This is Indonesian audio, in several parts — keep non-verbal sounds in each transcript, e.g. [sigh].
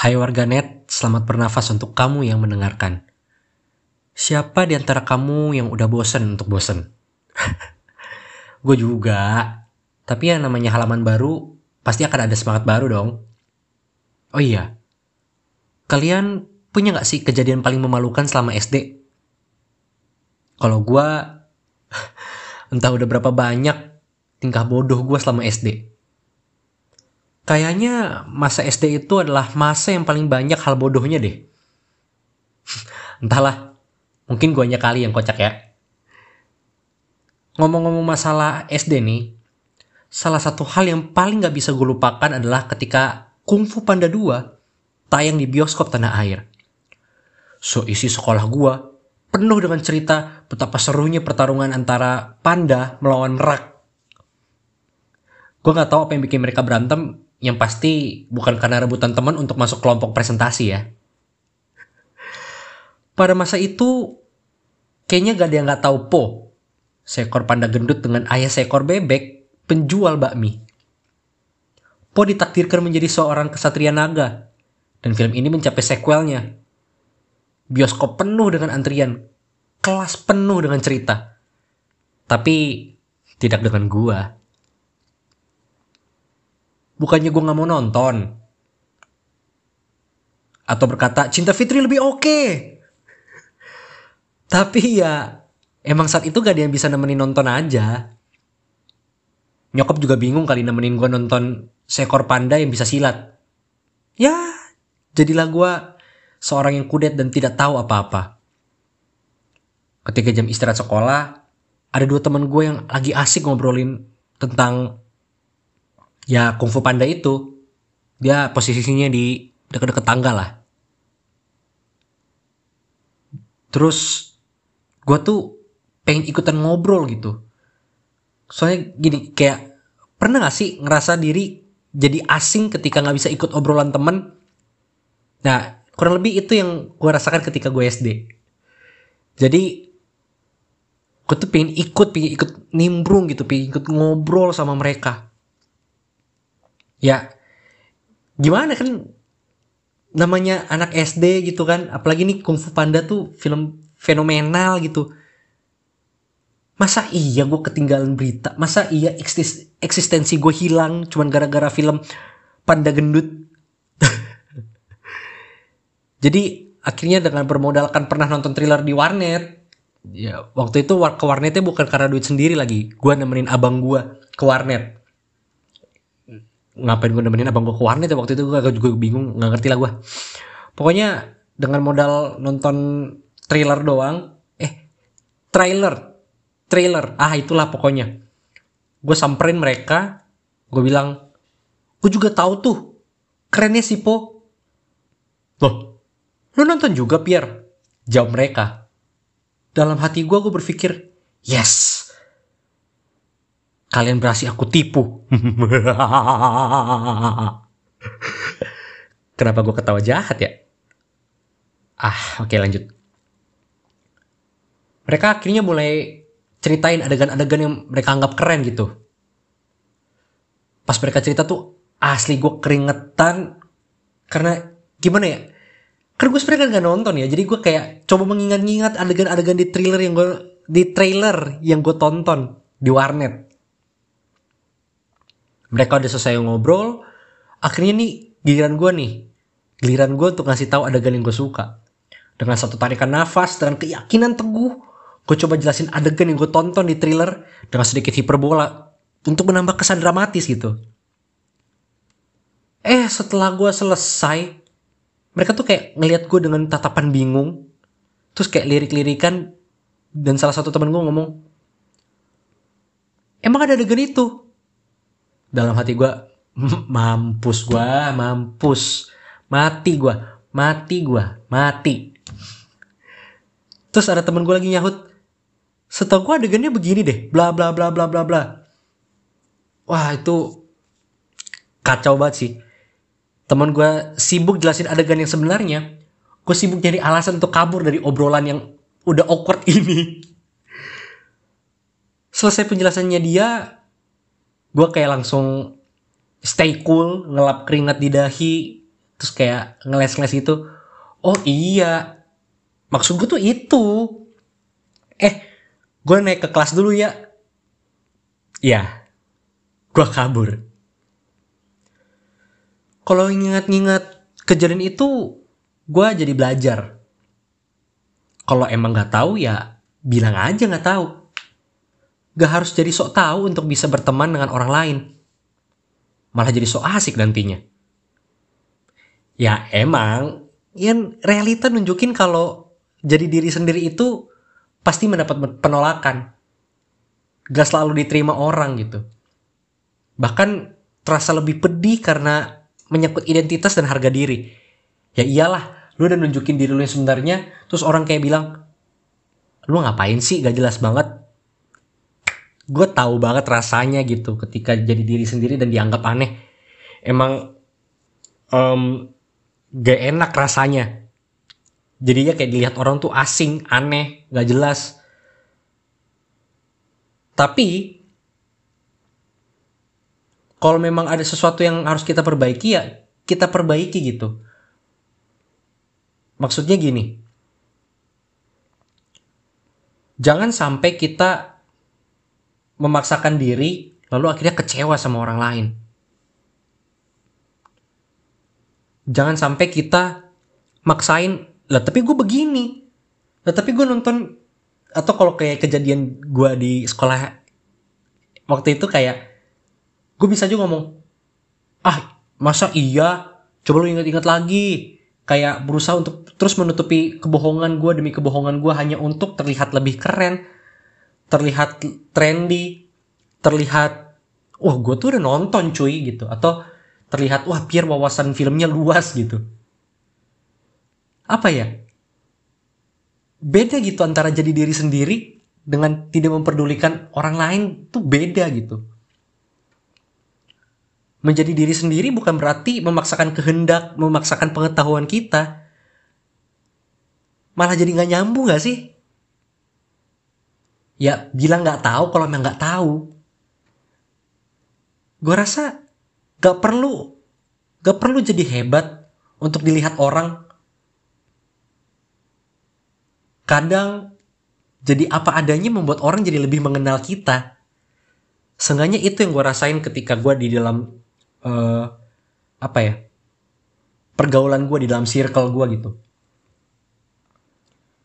Hai warganet, selamat bernafas untuk kamu yang mendengarkan. Siapa di antara kamu yang udah bosen untuk bosen? [laughs] Gue juga. Tapi yang namanya halaman baru, pasti akan ada semangat baru dong. Oh iya, kalian punya gak sih kejadian paling memalukan selama SD? Kalau gue, [laughs] entah udah berapa banyak tingkah bodoh gue selama SD. Kayaknya masa SD itu adalah masa yang paling banyak hal bodohnya deh. [laughs] Entahlah, mungkin guanya kali yang kocak ya. Ngomong-ngomong masalah SD nih, salah satu hal yang paling gak bisa gue lupakan adalah ketika Kung Fu Panda 2 tayang di bioskop tanah air. So isi sekolah gue penuh dengan cerita betapa serunya pertarungan antara panda melawan merak. Gue gak tahu apa yang bikin mereka berantem, yang pasti bukan karena rebutan teman untuk masuk kelompok presentasi ya. Pada masa itu, kayaknya gak ada yang gak tahu Po. Seekor panda gendut dengan ayah seekor bebek, penjual bakmi. Po ditakdirkan menjadi seorang kesatria naga. Dan film ini mencapai sequelnya. Bioskop penuh dengan antrian. Kelas penuh dengan cerita. Tapi tidak dengan gua bukannya gue nggak mau nonton. Atau berkata cinta Fitri lebih oke. Okay. [laughs] tapi ya emang saat itu gak ada yang bisa nemenin nonton aja. Nyokap juga bingung kali nemenin gue nonton seekor panda yang bisa silat. Ya jadilah gue seorang yang kudet dan tidak tahu apa-apa. Ketika jam istirahat sekolah ada dua teman gue yang lagi asik ngobrolin tentang ya kungfu panda itu dia posisinya di dekat-dekat tangga lah. Terus gue tuh pengen ikutan ngobrol gitu. Soalnya gini kayak pernah gak sih ngerasa diri jadi asing ketika nggak bisa ikut obrolan temen? Nah kurang lebih itu yang gue rasakan ketika gue SD jadi gue tuh pengen ikut pengen ikut nimbrung gitu pengen ikut ngobrol sama mereka ya gimana kan namanya anak SD gitu kan apalagi nih Kung Fu Panda tuh film fenomenal gitu. Masa iya gue ketinggalan berita? Masa iya eksistensi gue hilang cuman gara-gara film Panda Gendut? [laughs] Jadi akhirnya dengan bermodalkan pernah nonton thriller di warnet ya waktu itu ke warnetnya bukan karena duit sendiri lagi. Gue nemenin abang gue ke warnet ngapain gue nemenin abang gue ke warnet ya waktu itu? Gue juga bingung nggak ngerti lah gue pokoknya dengan modal nonton trailer doang eh trailer trailer. Ah itulah pokoknya. Gue samperin mereka gue bilang gue juga tahu tuh kerennya si Po. Loh lu nonton juga Pierre jawab mereka. Dalam hati gue gue berpikir yes kalian berhasil aku tipu. [laughs] Kenapa gue ketawa jahat ya? Ah, oke lanjut. Mereka akhirnya mulai ceritain adegan-adegan yang mereka anggap keren gitu. Pas mereka cerita tuh asli gue keringetan karena gimana ya? Karena gue sebenarnya gak nonton ya, jadi gue kayak coba mengingat-ingat adegan-adegan di trailer yang gue di trailer yang gue tonton di warnet mereka udah selesai ngobrol akhirnya nih giliran gue nih giliran gue untuk ngasih tahu adegan yang gue suka. Dengan satu tarikan nafas dengan keyakinan teguh gue coba jelasin adegan yang gue tonton di thriller dengan sedikit hiperbola untuk menambah kesan dramatis gitu. Eh setelah gue selesai mereka tuh kayak ngelihat gue dengan tatapan bingung terus kayak lirik-lirikan dan salah satu temen gue ngomong emang ada adegan itu dalam hati gue mampus gue mampus. Mati gue mati gue mati. Terus ada temen gue lagi nyahut setahu gue adegannya begini deh bla bla bla bla bla bla. Wah itu kacau banget sih. Teman gue sibuk jelasin adegan yang sebenarnya gue sibuk nyari alasan untuk kabur dari obrolan yang udah awkward [laughs] ini. Selesai penjelasannya dia gue kayak langsung stay cool ngelap keringat di dahi terus kayak ngeles-ngeles itu oh iya maksud gue tuh itu. Eh gue naik ke kelas dulu ya. Ya gue kabur. Kalau ingat-ingat kejadian itu gue jadi belajar. Kalau emang nggak tahu ya bilang aja nggak tahu gak harus jadi sok tahu untuk bisa berteman dengan orang lain malah jadi sok asik nantinya ya emang ya realita nunjukin kalau jadi diri sendiri itu pasti mendapat penolakan. Gak selalu diterima orang gitu. Bahkan terasa lebih pedih karena menyangkut identitas dan harga diri. Ya iyalah, lu udah nunjukin diri lu yang sebenarnya, terus orang kayak bilang, lu ngapain sih gak jelas banget. Gue tahu banget rasanya gitu ketika jadi diri sendiri dan dianggap aneh. Emang um, gak enak rasanya. Jadinya kayak dilihat orang tuh asing aneh gak jelas. Tapi kalau memang ada sesuatu yang harus kita perbaiki ya kita perbaiki gitu. Maksudnya gini. Jangan sampai kita memaksakan diri lalu akhirnya kecewa sama orang lain. Jangan sampai kita maksain lah tapi gue begini. Lah tapi gue nonton atau kalau kayak kejadian gue di sekolah waktu itu kayak gue bisa juga ngomong ah masa iya? Coba lu ingat-ingat lagi. Kayak berusaha untuk terus menutupi kebohongan gue demi kebohongan gue hanya untuk terlihat lebih keren terlihat trendy terlihat wah gue tuh udah nonton cuy gitu. Atau terlihat wah biar wawasan filmnya luas gitu. Apa ya? Beda gitu antara jadi diri sendiri dengan tidak memperdulikan orang lain tuh beda gitu. Menjadi diri sendiri bukan berarti memaksakan kehendak memaksakan pengetahuan kita. Malah jadi nggak nyambung gak sih ya bilang nggak tahu kalau emang nggak tahu gue rasa gak perlu gak perlu jadi hebat untuk dilihat orang kadang jadi apa adanya membuat orang jadi lebih mengenal kita. Seenggaknya itu yang gue rasain ketika gue di dalam uh, apa ya pergaulan gue di dalam circle gue gitu.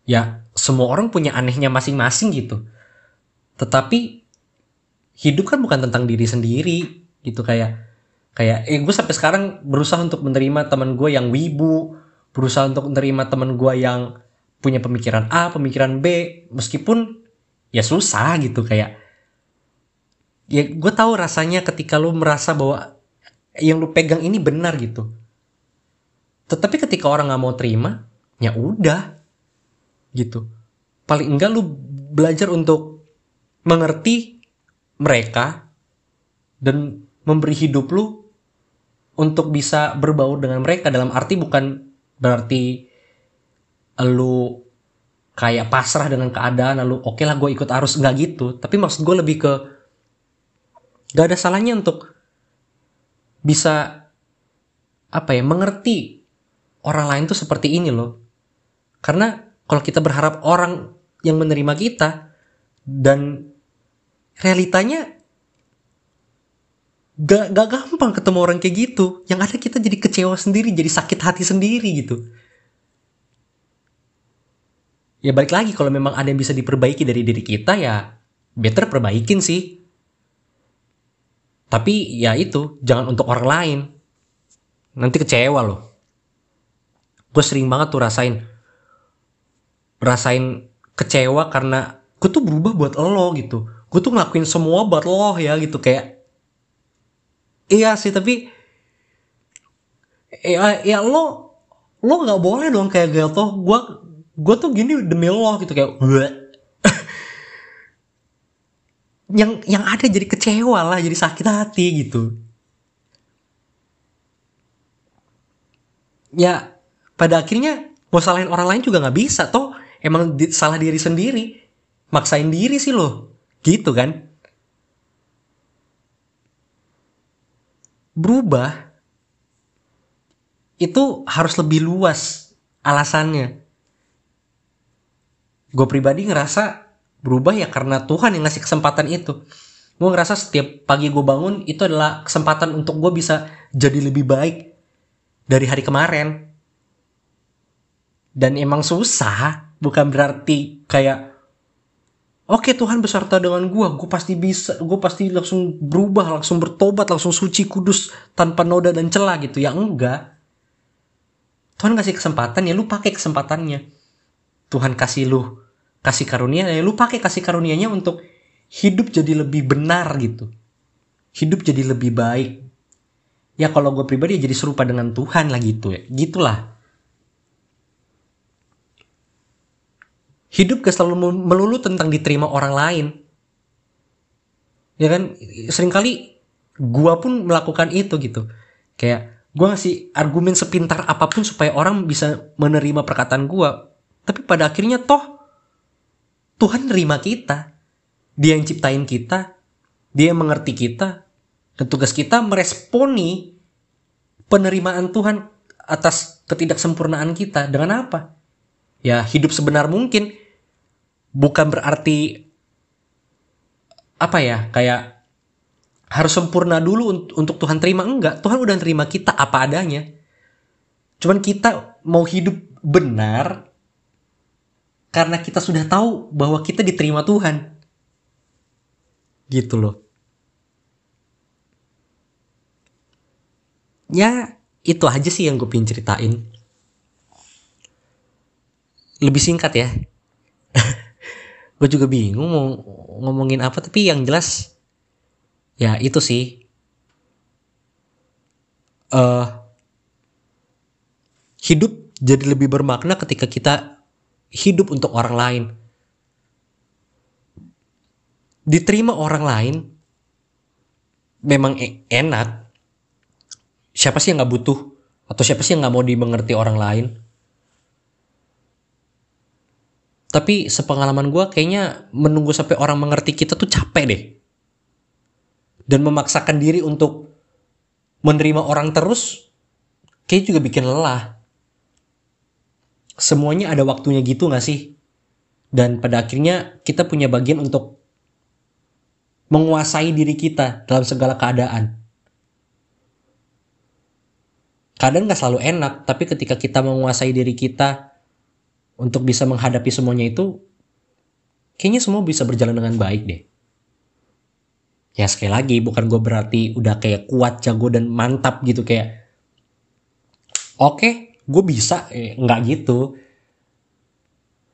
Ya semua orang punya anehnya masing-masing gitu. Tetapi hidup kan bukan tentang diri sendiri gitu kayak kayak eh gue sampai sekarang berusaha untuk menerima teman gue yang wibu berusaha untuk menerima teman gue yang punya pemikiran A, pemikiran B, meskipun ya susah gitu kayak ya gue tahu rasanya ketika lu merasa bahwa yang lu pegang ini benar gitu. Tetapi ketika orang nggak mau terima, ya udah gitu. Paling enggak lu belajar untuk mengerti mereka dan memberi hidup lu untuk bisa berbaur dengan mereka. Dalam arti bukan berarti lu kayak pasrah dengan keadaan lalu oke okay lah gue ikut arus. Nggak gitu. Tapi maksud gue lebih ke gak ada salahnya untuk bisa apa ya mengerti orang lain tuh seperti ini loh. Karena kalau kita berharap orang yang menerima kita dan realitanya gak, gak gampang ketemu orang kayak gitu. Yang ada kita jadi kecewa sendiri jadi sakit hati sendiri gitu. Ya balik lagi kalau memang ada yang bisa diperbaiki dari diri kita ya better perbaikin sih. Tapi ya itu jangan untuk orang lain. Nanti kecewa loh. Gue sering banget tuh rasain rasain kecewa karena gue tuh berubah buat lo gitu gue tuh ngelakuin semua buat lo ya gitu kayak iya sih tapi ya, ya lo lo nggak boleh dong kayak gitu. Gue gue tuh gini demi lo gitu kayak [laughs] yang yang ada jadi kecewa lah jadi sakit hati gitu. Ya pada akhirnya mau salahin orang lain juga nggak bisa toh. Emang di, salah diri sendiri. Maksain diri sih lo gitu kan? Berubah itu harus lebih luas alasannya. Gue pribadi ngerasa berubah ya karena Tuhan yang ngasih kesempatan itu. Gue ngerasa setiap pagi gue bangun itu adalah kesempatan untuk gue bisa jadi lebih baik dari hari kemarin. Dan emang susah bukan berarti kayak oke Tuhan beserta dengan gue gue pasti bisa gue pasti langsung berubah langsung bertobat langsung suci kudus tanpa noda dan celah gitu. Ya enggak. Tuhan kasih kesempatan ya lu pakai kesempatannya. Tuhan kasih lu kasih karunia ya lu pakai kasih karunianya untuk hidup jadi lebih benar gitu. Hidup jadi lebih baik. Ya kalau gue pribadi ya jadi serupa dengan Tuhan lah gitu ya. Gitulah hidup gak selalu melulu tentang diterima orang lain. Ya kan? Seringkali gue pun melakukan itu gitu. Kayak gue ngasih argumen sepintar apa pun supaya orang bisa menerima perkataan gue tapi pada akhirnya toh Tuhan nerima kita. Dia yang ciptain kita, dia yang mengerti kita, dan tugas kita meresponi penerimaan Tuhan atas ketidaksempurnaan kita. Dengan apa? Ya hidup sebenar mungkin. Bukan berarti apa ya kayak harus sempurna dulu untuk Tuhan terima. Enggak Tuhan udah terima kita apa adanya. Cuman kita mau hidup benar karena kita sudah tahu bahwa kita diterima Tuhan. Gitu loh. Ya itu aja sih yang gue pengen ceritain. Lebih singkat ya [laughs] gue juga bingung mau ngomongin apa tapi yang jelas ya itu sih. Uh, hidup jadi lebih bermakna ketika kita hidup untuk orang lain. Diterima orang lain memang e-, enak. Siapa sih yang nggak butuh? Atau siapa sih yang nggak mau dimengerti orang lain tapi sepengalaman gue kayaknya menunggu sampai orang mengerti kita tuh capek deh. Dan memaksakan diri untuk menerima orang terus kayak juga bikin lelah. Semuanya ada waktunya gitu gak sih? Dan pada akhirnya kita punya bagian untuk menguasai diri kita dalam segala keadaan. Kadang nggak selalu enak, tapi ketika kita menguasai diri kita untuk bisa menghadapi semuanya itu, kayaknya semua bisa berjalan dengan baik deh. Ya sekali lagi, bukan gue berarti udah kayak kuat, jago, dan mantap gitu kayak, oke, okay, gue bisa, eh, nggak gitu.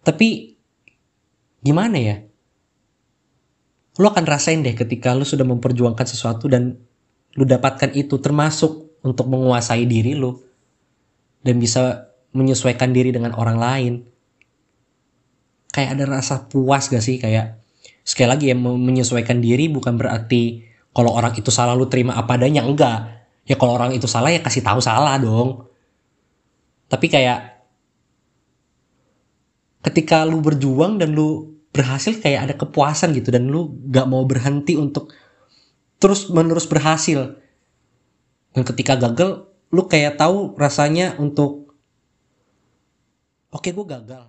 Tapi gimana ya? lu akan rasain deh ketika lu sudah memperjuangkan sesuatu dan lu dapatkan itu termasuk untuk menguasai diri lu dan bisa menyesuaikan diri dengan orang lain. Kayak ada rasa puas gak sih? Kayak sekali lagi ya menyesuaikan diri bukan berarti kalau orang itu salah lu terima apa adanya enggak. Ya kalau orang itu salah ya kasih tahu salah dong. Tapi kayak ketika lu berjuang dan lu berhasil kayak ada kepuasan gitu dan lu gak mau berhenti untuk terus menerus berhasil. Dan ketika gagal lu kayak tahu rasanya untuk oke gue gagal.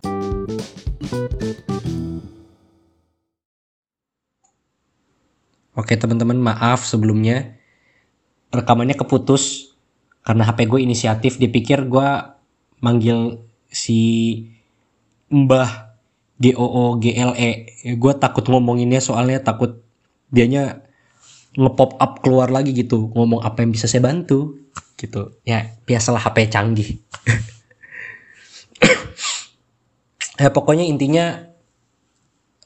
Oke teman-teman maaf sebelumnya. Rekamannya keputus karena HP gue inisiatif. Dipikir gue manggil si Mbah G O O G L E. Gue takut ngomonginnya soalnya takut dianya ngepop up keluar lagi gitu. Ngomong apa yang bisa saya bantu? Gitu. Ya biasalah HP canggih [laughs] ya pokoknya intinya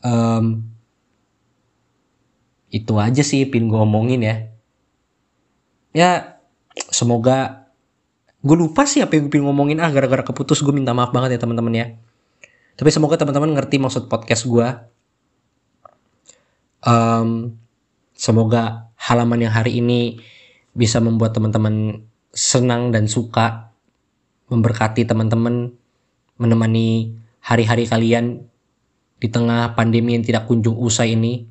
um, itu aja sih pin gue ngomongin ya. Ya semoga gue lupa sih apa yang gue ngomongin. Ah gara-gara keputus gue minta maaf banget ya teman-teman ya. Tapi semoga teman-teman ngerti maksud podcast gue. Um, semoga halaman yang hari ini bisa membuat teman-teman senang dan suka, memberkati teman-teman, menemani hari-hari kalian di tengah pandemi yang tidak kunjung usai ini.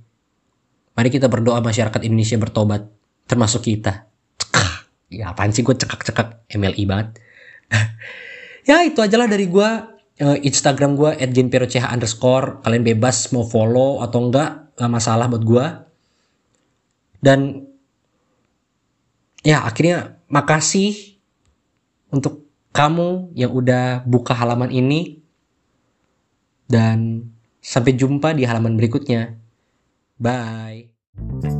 Mari kita berdoa masyarakat Indonesia bertobat, termasuk kita. Cekak. Ya apaan sih gue cekak-cekak MLI banget. [laughs] ya itu aja lah dari gue uh, Instagram gue @genperoch underscore kalian bebas mau follow atau enggak gak masalah buat gue dan ya akhirnya makasih untuk kamu yang udah buka halaman ini dan sampai jumpa di halaman berikutnya. Bye.